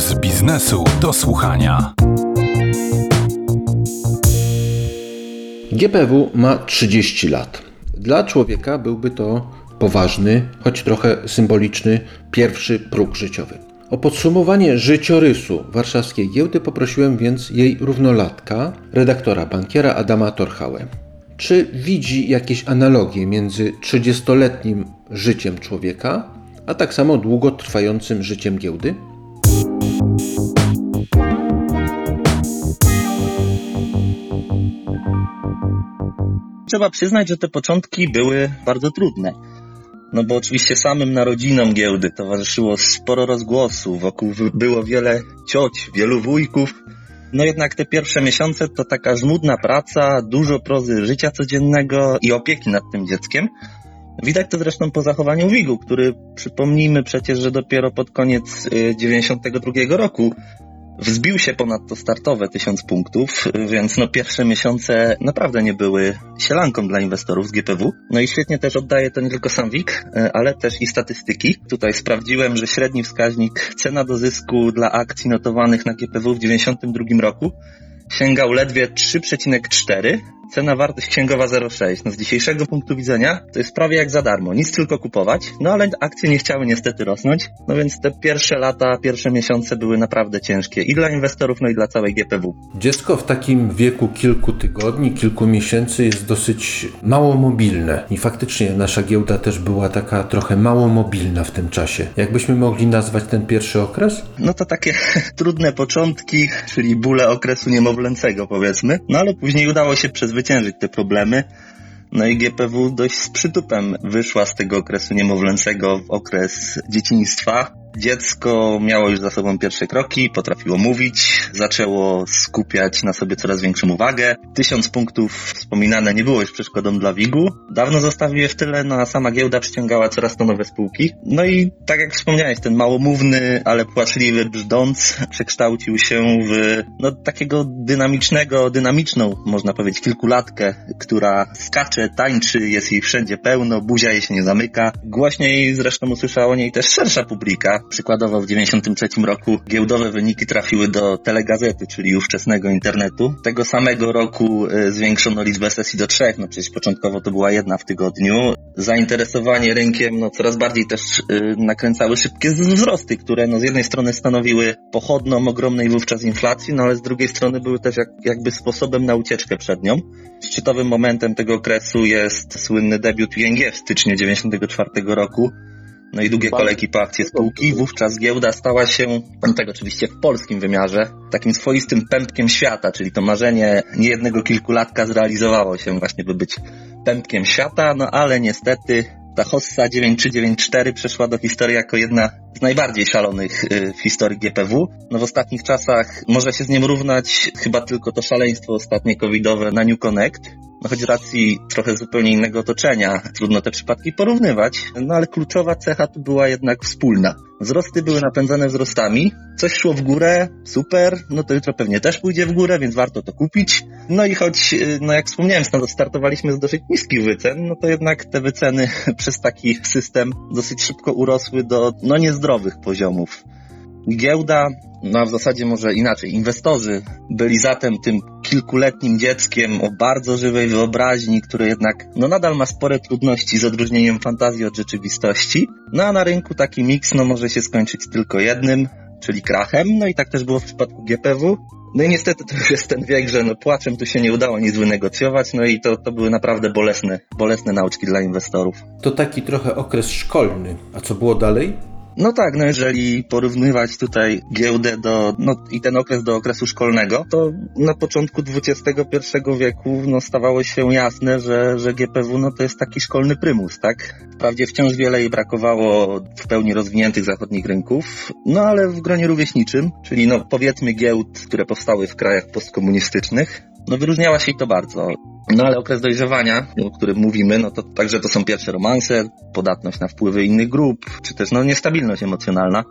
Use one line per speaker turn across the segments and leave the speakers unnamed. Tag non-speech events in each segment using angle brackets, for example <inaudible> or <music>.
z biznesu do słuchania.
GPW ma 30 lat. Dla człowieka byłby to poważny, choć trochę symboliczny, pierwszy próg życiowy. O podsumowanie życiorysu warszawskiej giełdy poprosiłem więc jej równolatka, redaktora bankiera Adama Torchałę. Czy widzi jakieś analogie między 30-letnim życiem człowieka, a tak samo długotrwającym życiem giełdy?
Trzeba przyznać, że te początki były bardzo trudne. No bo oczywiście samym narodzinom giełdy towarzyszyło sporo rozgłosu, wokół było wiele cioć, wielu wujków. No jednak te pierwsze miesiące to taka żmudna praca, dużo prozy życia codziennego i opieki nad tym dzieckiem. Widać to zresztą po zachowaniu Wigu, który przypomnijmy przecież, że dopiero pod koniec 92 y, roku Wzbił się ponad to startowe tysiąc punktów, więc no pierwsze miesiące naprawdę nie były sielanką dla inwestorów z GPW. No i świetnie też oddaje to nie tylko sam WIG, ale też i statystyki. Tutaj sprawdziłem, że średni wskaźnik cena do zysku dla akcji notowanych na GPW w 92 roku sięgał ledwie 3,4, cena wartość księgowa 0,6. No z dzisiejszego punktu widzenia to jest prawie jak za darmo, nic tylko kupować, no ale akcje nie chciały niestety rosnąć, no więc te pierwsze lata, pierwsze miesiące były naprawdę ciężkie i dla inwestorów, no i dla całej GPW.
Dziecko w takim wieku kilku tygodni, kilku miesięcy jest dosyć mało mobilne i faktycznie nasza giełda też była taka trochę mało mobilna w tym czasie. Jakbyśmy mogli nazwać ten pierwszy okres?
No to takie <laughs> trudne początki, czyli bóle okresu niemowlęcego powiedzmy, no ale później udało się przezwyciężyć przezwyciężyć te problemy. No i GPW dość z przytupem wyszła z tego okresu niemowlęcego w okres dzieciństwa. Dziecko miało już za sobą pierwsze kroki, potrafiło mówić, zaczęło skupiać na sobie coraz większą uwagę. Tysiąc punktów wspominane nie było już przeszkodą dla WIG-u. Dawno zostawił je w tyle, no a sama giełda przyciągała coraz to nowe spółki. No i tak jak wspomniałeś, ten małomówny, ale płaczliwy brzdąc przekształcił się w no, takiego dynamicznego, dynamiczną, można powiedzieć, kilkulatkę, która skacze, tańczy, jest jej wszędzie pełno, buzia jej się nie zamyka. Głośniej zresztą usłyszała o niej też szersza publika, Przykładowo w 1993 roku giełdowe wyniki trafiły do telegazety, czyli ówczesnego internetu. Tego samego roku e, zwiększono liczbę sesji do trzech, no przecież początkowo to była jedna w tygodniu. Zainteresowanie rynkiem no coraz bardziej też yy, nakręcały szybkie wzrosty, które no z jednej strony stanowiły pochodną ogromnej wówczas inflacji, no ale z drugiej strony były też jak, jakby sposobem na ucieczkę przed nią. Szczytowym momentem tego okresu jest słynny debiut ING w styczniu 1994 roku, no i długie kolejki po akcje spółki. Wówczas giełda stała się, tak oczywiście w polskim wymiarze, takim swoistym pępkiem świata, czyli to marzenie niejednego kilkulatka zrealizowało się właśnie, by być pępkiem świata, no ale niestety ta Hossa 9394 przeszła do historii jako jedna z najbardziej szalonych y, w historii GPW. No w ostatnich czasach może się z nim równać chyba tylko to szaleństwo ostatnie covidowe na New Connect, no choć z racji trochę zupełnie innego otoczenia, trudno te przypadki porównywać, no ale kluczowa cecha tu była jednak wspólna. Wzrosty były napędzane wzrostami, coś szło w górę, super, no to jutro pewnie też pójdzie w górę, więc warto to kupić. No i choć, y, no jak wspomniałem, startowaliśmy z dosyć niskich wycen, no to jednak te wyceny <laughs> przez taki system dosyć szybko urosły do, no niezdrowych poziomów. Giełda, no a w zasadzie może inaczej, inwestorzy byli zatem tym kilkuletnim dzieckiem o bardzo żywej wyobraźni, które jednak no nadal ma spore trudności z odróżnieniem fantazji od rzeczywistości. No a na rynku taki miks no może się skończyć tylko jednym, czyli krachem. No i tak też było w przypadku GPW. No i niestety to już jest ten wiek, że no płaczem tu się nie udało nic wynegocjować, no i to, to były naprawdę bolesne, bolesne nauczki dla inwestorów.
To taki trochę okres szkolny. A co było dalej?
No tak, no jeżeli porównywać tutaj giełdę do, no i ten okres do okresu szkolnego, to na początku XXI wieku no stawało się jasne, że, że GPW no to jest taki szkolny prymus, tak? Wprawdzie wciąż wiele jej brakowało w pełni rozwiniętych zachodnich rynków, no ale w gronie rówieśniczym, czyli no powiedzmy giełd, które powstały w krajach postkomunistycznych, no wyróżniała się i to bardzo. No ale okres dojrzewania, o którym mówimy, no to także to są pierwsze romanse, podatność na wpływy innych grup, czy też no niestabilność emocjonalna.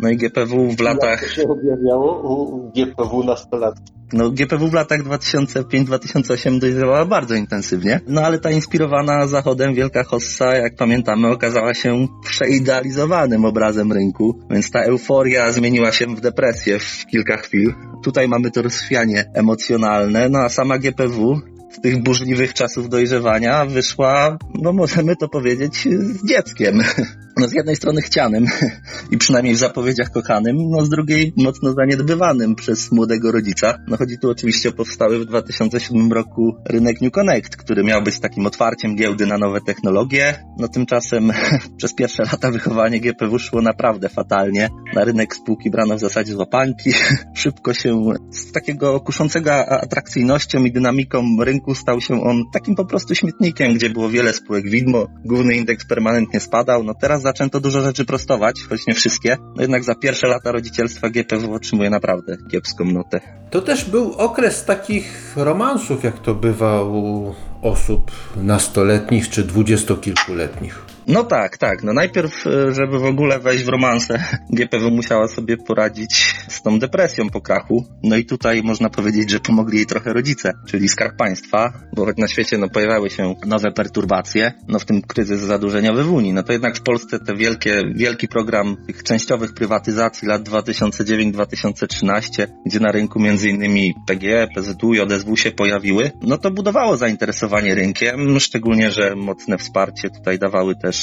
No i GPW w latach...
Jak to się objawiało u GPW nastolatki?
No, GPW w latach 2005-2008 dojrzewała bardzo intensywnie, no ale ta inspirowana Zachodem Wielka Hossa, jak pamiętamy, okazała się przeidealizowanym obrazem rynku, więc ta euforia zmieniła się w depresję w kilka chwil. Tutaj mamy to rozchwianie emocjonalne, no a sama GPW z tych burzliwych czasów dojrzewania wyszła, no możemy to powiedzieć, z dzieckiem. <laughs> No z jednej strony chcianym <laughs> i przynajmniej w zapowiedziach kochanym, no z drugiej mocno zaniedbywanym przez młodego rodzica. No chodzi tu oczywiście o powstały w 2007 roku rynek New Connect, który miał być takim otwarciem giełdy na nowe technologie. No tymczasem <laughs> przez pierwsze lata wychowanie GPW szło naprawdę fatalnie. Na rynek spółki brano w zasadzie z łapanki. <laughs> Szybko się z takiego kuszącego atrakcyjnością i dynamiką rynku stał się on takim po prostu śmietnikiem, gdzie było wiele spółek widmo. Główny indeks permanentnie spadał. No teraz zaczęto dużo rzeczy prostować, choć nie wszystkie. No jednak za pierwsze lata rodzicielstwa GPW otrzymuje naprawdę kiepską notę.
To też był okres takich romansów, jak to bywa u osób nastoletnich czy dwudziestokilkuletnich.
No tak, tak. No najpierw, e, żeby w ogóle wejść w romansę, <laughs> GPW musiała sobie poradzić z tą depresją po krachu. No i tutaj można powiedzieć, że pomogli jej trochę rodzice, czyli Skarb Państwa, bo choć na świecie no, pojawiały się nowe perturbacje, no w tym kryzys zadłużeniowy w Unii, no to jednak w Polsce te wielkie, wielki program tych częściowych prywatyzacji lat 2009-2013, gdzie na rynku innymi PGE, PZU i ODSW się pojawiły, no to budowało zainteresowanie rynkiem, szczególnie, że mocne wsparcie tutaj dawały też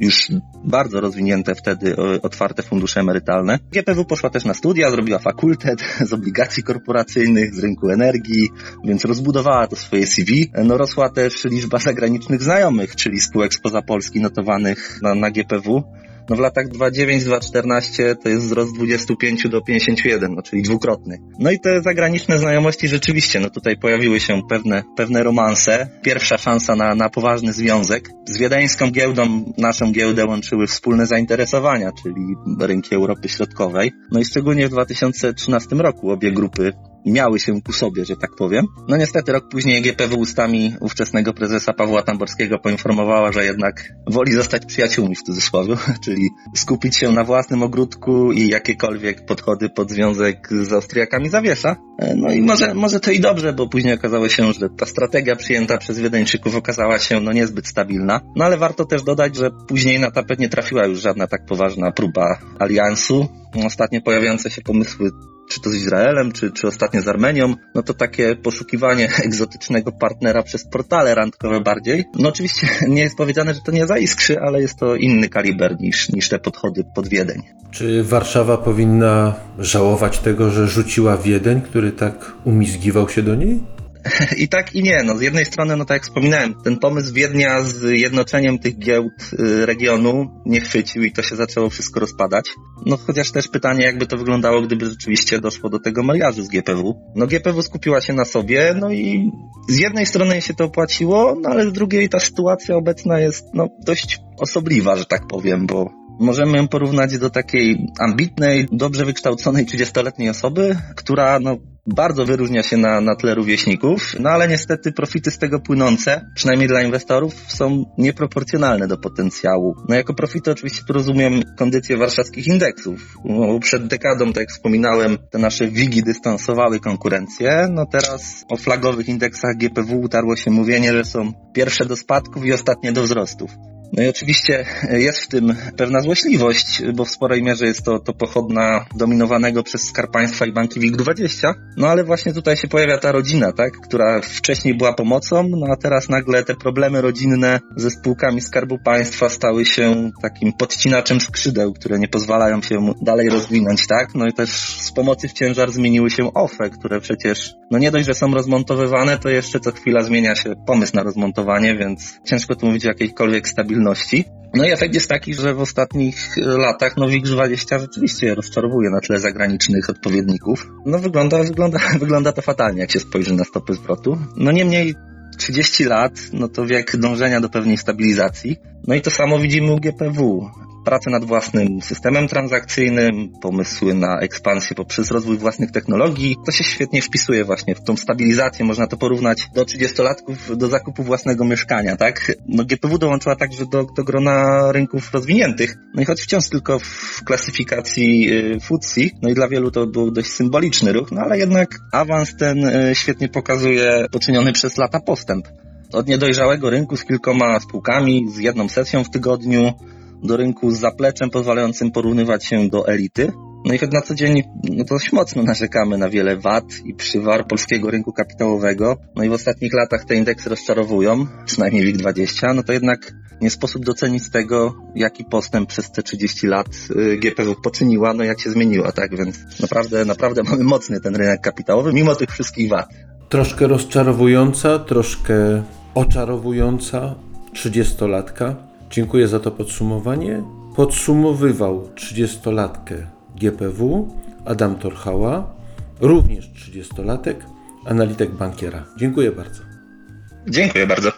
już bardzo rozwinięte wtedy e, otwarte fundusze emerytalne. GPW poszła też na studia, zrobiła fakultet <laughs> z obligacji korporacyjnych, z rynku energii, więc rozbudowała to swoje CV. No rosła też liczba zagranicznych znajomych, czyli spółek spoza Polski notowanych na, na GPW. No w latach 2,9-2,14 to jest wzrost 25 do 51, no czyli dwukrotny. No i te zagraniczne znajomości rzeczywiście, no tutaj pojawiły się pewne, pewne romanse. Pierwsza szansa na, na poważny związek. Z wiedeńską giełdą naszą giełdę łączyły wspólne zainteresowania, czyli rynki Europy Środkowej. No i szczególnie w 2013 roku obie grupy miały się ku sobie, że tak powiem. No niestety rok później GPW ustami ówczesnego prezesa Pawła Tamborskiego poinformowała, że jednak woli zostać przyjaciółmi w cudzysłowie, <laughs> czyli skupić się na własnym ogródku i jakiekolwiek podchody pod związek z Austriakami zawiesza. No i może, może to i dobrze, bo później okazało się, że ta strategia przyjęta przez Wiedeńczyków okazała się no niezbyt stabilna. No ale warto też dodać, że później na tapet nie trafiła już żadna tak poważna próba aliansu. Ostatnio pojawiające się pomysły czy to z Izraelem, czy, czy ostatnio z Armenią, no to takie poszukiwanie <laughs> egzotycznego partnera przez portale randkowe bardziej. No oczywiście nie jest powiedziane, że to nie zaiskrzy, ale jest to inny kaliber niż, niż te podchody pod Wiedeń.
Czy Warszawa powinna żałować tego, że rzuciła Wiedeń, który tak umizgiwał się do niej? <laughs>
I tak i nie. No, z jednej strony, no tak jak wspominałem, ten pomysł Wiednia z jednoczeniem tych giełd y, regionu nie chwycił i to się zaczęło wszystko rozpadać. No chociaż też pytanie, jakby to wyglądało, gdyby rzeczywiście doszło do tego mariażu z GPW. No GPW skupiła się na sobie, no i z jednej strony się to opłaciło, no ale z drugiej ta sytuacja obecna jest no dość osobliwa, że tak powiem, bo możemy ją porównać do takiej ambitnej, dobrze wykształconej 30-letniej osoby, która no, bardzo wyróżnia się na, na tle rówieśników, no ale niestety profity z tego płynące, przynajmniej dla inwestorów, są nieproporcjonalne do potencjału. No jako profity oczywiście tu rozumiem kondycję warszawskich indeksów. No, przed dekadą, tak jak wspominałem, te nasze wigi dystansowały konkurencję, no teraz o flagowych indeksach GPW utarło się mówienie, że są pierwsze do spadków i ostatnie do wzrostów. No i oczywiście jest w tym pewna złośliwość, bo w sporej mierze jest to, to pochodna dominowanego przez Skarb Państwa i banki WIG20. No ale właśnie tutaj się pojawia ta rodzina, tak, która wcześniej była pomocą, no a teraz nagle te problemy rodzinne ze spółkami Skarbu Państwa stały się takim podcinaczem skrzydeł, które nie pozwalają się dalej rozwinąć, tak? No i też z pomocy w ciężar zmieniły się OFE, które przecież, no nie dość, że są rozmontowywane, to jeszcze co chwila zmienia się pomysł na rozmontowanie, więc ciężko tu mówić o jakiejkolwiek stabilności no i efekt jest taki, że w ostatnich latach no WIG20 rzeczywiście rozczarowuje na tle zagranicznych odpowiedników. No wygląda, wygląda, <laughs> wygląda to fatalnie, jak się spojrzy na stopy zwrotu. No niemniej 30 lat, no to wiek dążenia do pewnej stabilizacji. No i to samo widzimy u GPW. Prace nad własnym systemem transakcyjnym, pomysły na ekspansję poprzez rozwój własnych technologii. To się świetnie wpisuje właśnie w tą stabilizację. Można to porównać do 30-latków do zakupu własnego mieszkania, tak? No GPW dołączyła także do, do grona rynków rozwiniętych. No i choć wciąż tylko w klasyfikacji y, FTSE, no i dla wielu to był dość symboliczny ruch, no ale jednak awans ten y, świetnie pokazuje poczyniony przez lata postęp. Od niedojrzałego rynku z kilkoma spółkami, z jedną sesją w tygodniu, do rynku z zapleczem pozwalającym porównywać się do elity. No i choć na co dzień no dość mocno narzekamy na wiele wad i przywar polskiego rynku kapitałowego, no i w ostatnich latach te indeksy rozczarowują, przynajmniej WIG20, no to jednak nie sposób docenić tego, jaki postęp przez te 30 lat y, GPW poczyniła, no jak się zmieniła, tak? Więc naprawdę, naprawdę mamy mocny ten rynek kapitałowy, mimo tych wszystkich wad.
Troszkę rozczarowująca, troszkę oczarowująca 30-latka. Dziękuję za to podsumowanie. Podsumowywał 30-latkę GPW Adam Torchała, również 30-latek, analityk bankiera. Dziękuję bardzo.
Dziękuję bardzo.